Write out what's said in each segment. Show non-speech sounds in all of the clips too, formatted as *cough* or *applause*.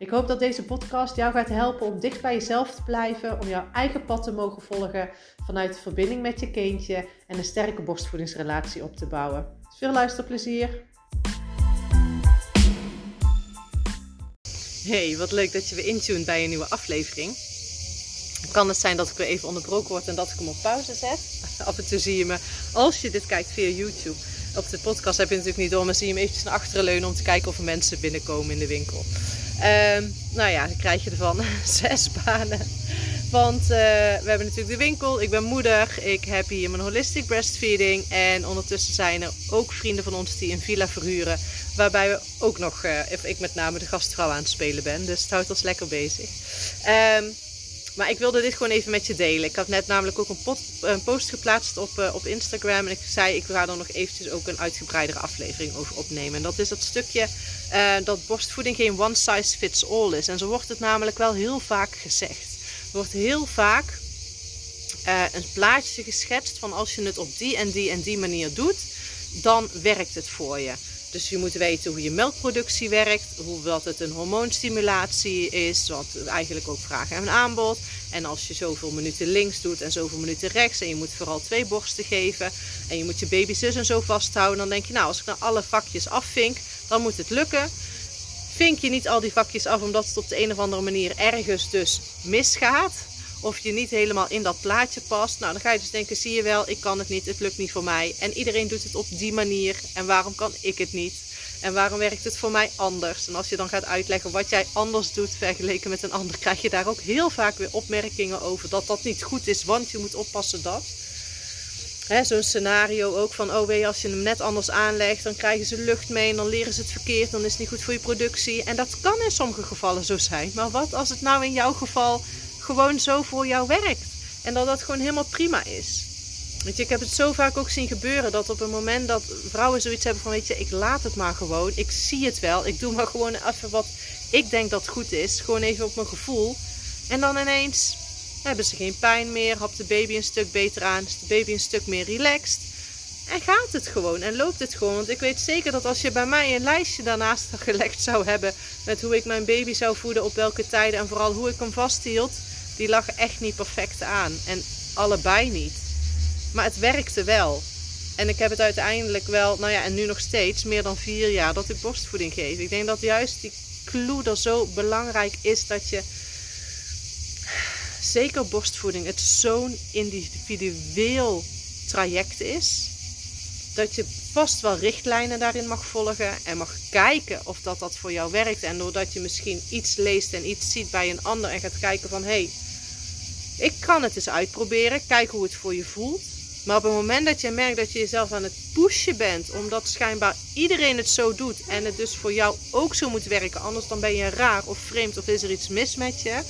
Ik hoop dat deze podcast jou gaat helpen om dicht bij jezelf te blijven, om jouw eigen pad te mogen volgen vanuit verbinding met je kindje en een sterke borstvoedingsrelatie op te bouwen. Veel luisterplezier! Hey, wat leuk dat je weer intuned bij een nieuwe aflevering. Kan het zijn dat ik weer even onderbroken word en dat ik hem op pauze zet? *laughs* Af en toe zie je me, als je dit kijkt via YouTube, op de podcast heb je natuurlijk niet door, maar zie je hem eventjes naar achteren leunen om te kijken of er mensen binnenkomen in de winkel. Um, nou ja, dan krijg je ervan *laughs* zes banen. Want uh, we hebben natuurlijk de winkel, ik ben moeder, ik heb hier mijn holistic breastfeeding. En ondertussen zijn er ook vrienden van ons die een villa verhuren. Waarbij we ook nog, uh, ik met name de gastvrouw aan het spelen ben. Dus het houdt ons lekker bezig. Um, maar ik wilde dit gewoon even met je delen. Ik had net namelijk ook een, post geplaatst op, uh, op Instagram. En ik zei, ik ga er nog eventjes ook een uitgebreidere aflevering over opnemen. En dat is dat stukje uh, dat borstvoeding geen one size fits all is. En zo wordt het namelijk wel heel vaak gezegd. Er wordt heel vaak uh, een plaatje geschetst van als je het op die en die en die manier doet, dan werkt het voor je. Dus je moet weten hoe je melkproductie werkt, hoe dat het een hormoonstimulatie is, wat eigenlijk ook vragen en aanbod. En als je zoveel minuten links doet en zoveel minuten rechts en je moet vooral twee borsten geven en je moet je baby zus en zo vasthouden, dan denk je nou als ik nou alle vakjes afvink, dan moet het lukken. Vink je niet al die vakjes af omdat het op de een of andere manier ergens dus misgaat, of je niet helemaal in dat plaatje past. Nou, dan ga je dus denken, zie je wel, ik kan het niet, het lukt niet voor mij. En iedereen doet het op die manier. En waarom kan ik het niet? En waarom werkt het voor mij anders? En als je dan gaat uitleggen wat jij anders doet vergeleken met een ander, krijg je daar ook heel vaak weer opmerkingen over dat dat niet goed is, want je moet oppassen dat. Zo'n scenario ook van, oh wee, als je hem net anders aanlegt, dan krijgen ze lucht mee en dan leren ze het verkeerd, dan is het niet goed voor je productie. En dat kan in sommige gevallen zo zijn. Maar wat als het nou in jouw geval gewoon zo voor jou werkt. En dat dat gewoon helemaal prima is. Weet je, ik heb het zo vaak ook zien gebeuren dat op het moment dat vrouwen zoiets hebben van, weet je, ik laat het maar gewoon. Ik zie het wel. Ik doe maar gewoon even wat ik denk dat goed is. Gewoon even op mijn gevoel. En dan ineens hebben ze geen pijn meer. Hapt de baby een stuk beter aan. Is de baby een stuk meer relaxed. En gaat het gewoon en loopt het gewoon. Want ik weet zeker dat als je bij mij een lijstje daarnaast *laughs* gelegd zou hebben met hoe ik mijn baby zou voeden, op welke tijden en vooral hoe ik hem vasthield, die lag echt niet perfect aan. En allebei niet. Maar het werkte wel. En ik heb het uiteindelijk wel, nou ja, en nu nog steeds, meer dan vier jaar dat ik borstvoeding geef. Ik denk dat juist die clue er zo belangrijk is dat je, zeker borstvoeding, het zo'n individueel traject is. Dat je vast wel richtlijnen daarin mag volgen en mag kijken of dat, dat voor jou werkt. En doordat je misschien iets leest en iets ziet bij een ander en gaat kijken van hé, hey, ik kan het eens uitproberen, kijken hoe het voor je voelt. Maar op het moment dat je merkt dat je jezelf aan het pushen bent, omdat schijnbaar iedereen het zo doet en het dus voor jou ook zo moet werken, anders dan ben je raar of vreemd of is er iets mis met je.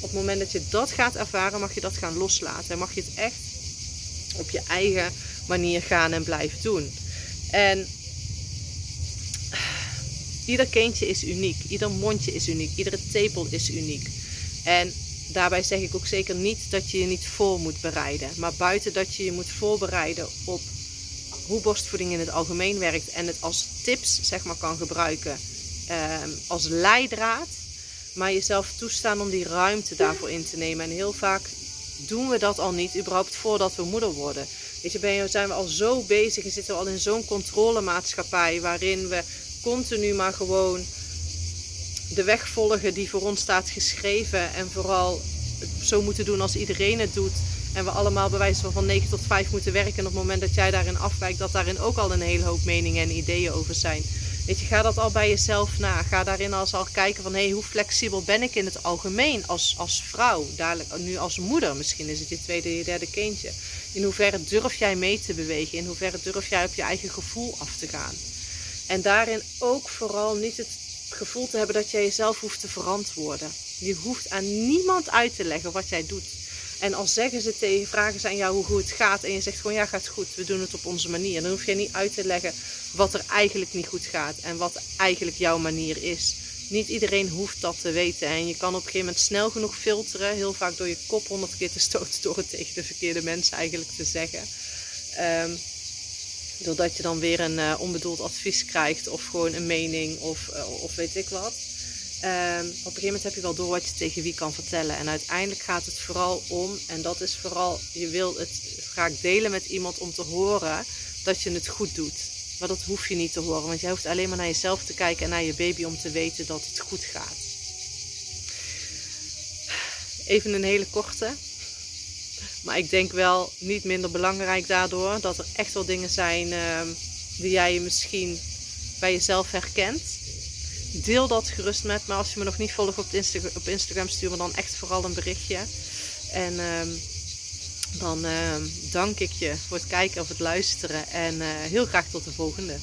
Op het moment dat je dat gaat ervaren, mag je dat gaan loslaten. En mag je het echt op je eigen manier gaan en blijven doen. En ieder kindje is uniek, ieder mondje is uniek, iedere tepel is uniek. En daarbij zeg ik ook zeker niet dat je je niet voor moet bereiden. Maar buiten dat je je moet voorbereiden op hoe borstvoeding in het algemeen werkt en het als tips zeg maar, kan gebruiken ehm, als leidraad. Maar jezelf toestaan om die ruimte daarvoor in te nemen. En heel vaak doen we dat al niet, überhaupt voordat we moeder worden. Weet je, ben je, zijn we al zo bezig en zitten we al in zo'n controlemaatschappij waarin we continu maar gewoon de weg volgen die voor ons staat geschreven. En vooral zo moeten doen als iedereen het doet. En we allemaal bij wijze van van 9 tot 5 moeten werken. En op het moment dat jij daarin afwijkt, dat daarin ook al een hele hoop meningen en ideeën over zijn. Weet je, ga dat al bij jezelf na. Ga daarin als al kijken van hé, hey, hoe flexibel ben ik in het algemeen als, als vrouw, dadelijk nu als moeder. Misschien is het je tweede, je derde kindje. In hoeverre durf jij mee te bewegen? In hoeverre durf jij op je eigen gevoel af te gaan? En daarin ook vooral niet het gevoel te hebben dat jij jezelf hoeft te verantwoorden. Je hoeft aan niemand uit te leggen wat jij doet. En als zeggen ze tegen, vragen ze aan jou hoe goed het gaat en je zegt gewoon ja gaat goed, we doen het op onze manier. Dan hoef je niet uit te leggen wat er eigenlijk niet goed gaat en wat eigenlijk jouw manier is. Niet iedereen hoeft dat te weten en je kan op een gegeven moment snel genoeg filteren, heel vaak door je kop honderd keer te stoten door het tegen de verkeerde mensen eigenlijk te zeggen. Um, doordat je dan weer een uh, onbedoeld advies krijgt of gewoon een mening of, uh, of weet ik wat. Um, op een gegeven moment heb je wel door wat je tegen wie kan vertellen. En uiteindelijk gaat het vooral om, en dat is vooral, je wil het graag delen met iemand om te horen dat je het goed doet. Maar dat hoef je niet te horen, want jij hoeft alleen maar naar jezelf te kijken en naar je baby om te weten dat het goed gaat. Even een hele korte. Maar ik denk wel niet minder belangrijk daardoor dat er echt wel dingen zijn uh, die jij misschien bij jezelf herkent deel dat gerust met me. Als je me nog niet volgt op, op Instagram, stuur me dan echt vooral een berichtje. En ehm, dan ehm, dank ik je voor het kijken of het luisteren. En uh, heel graag tot de volgende.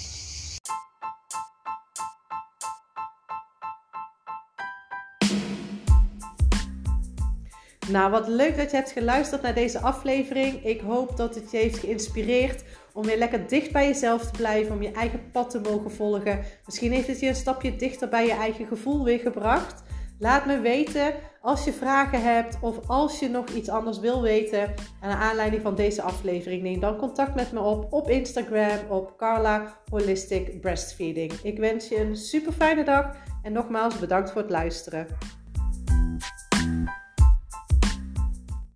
*laughs* Nou, wat leuk dat je hebt geluisterd naar deze aflevering. Ik hoop dat het je heeft geïnspireerd om weer lekker dicht bij jezelf te blijven, om je eigen pad te mogen volgen. Misschien heeft het je een stapje dichter bij je eigen gevoel weer gebracht. Laat me weten als je vragen hebt of als je nog iets anders wil weten. Aan aanleiding van deze aflevering neem dan contact met me op op Instagram op Carla Holistic Breastfeeding. Ik wens je een super fijne dag en nogmaals bedankt voor het luisteren.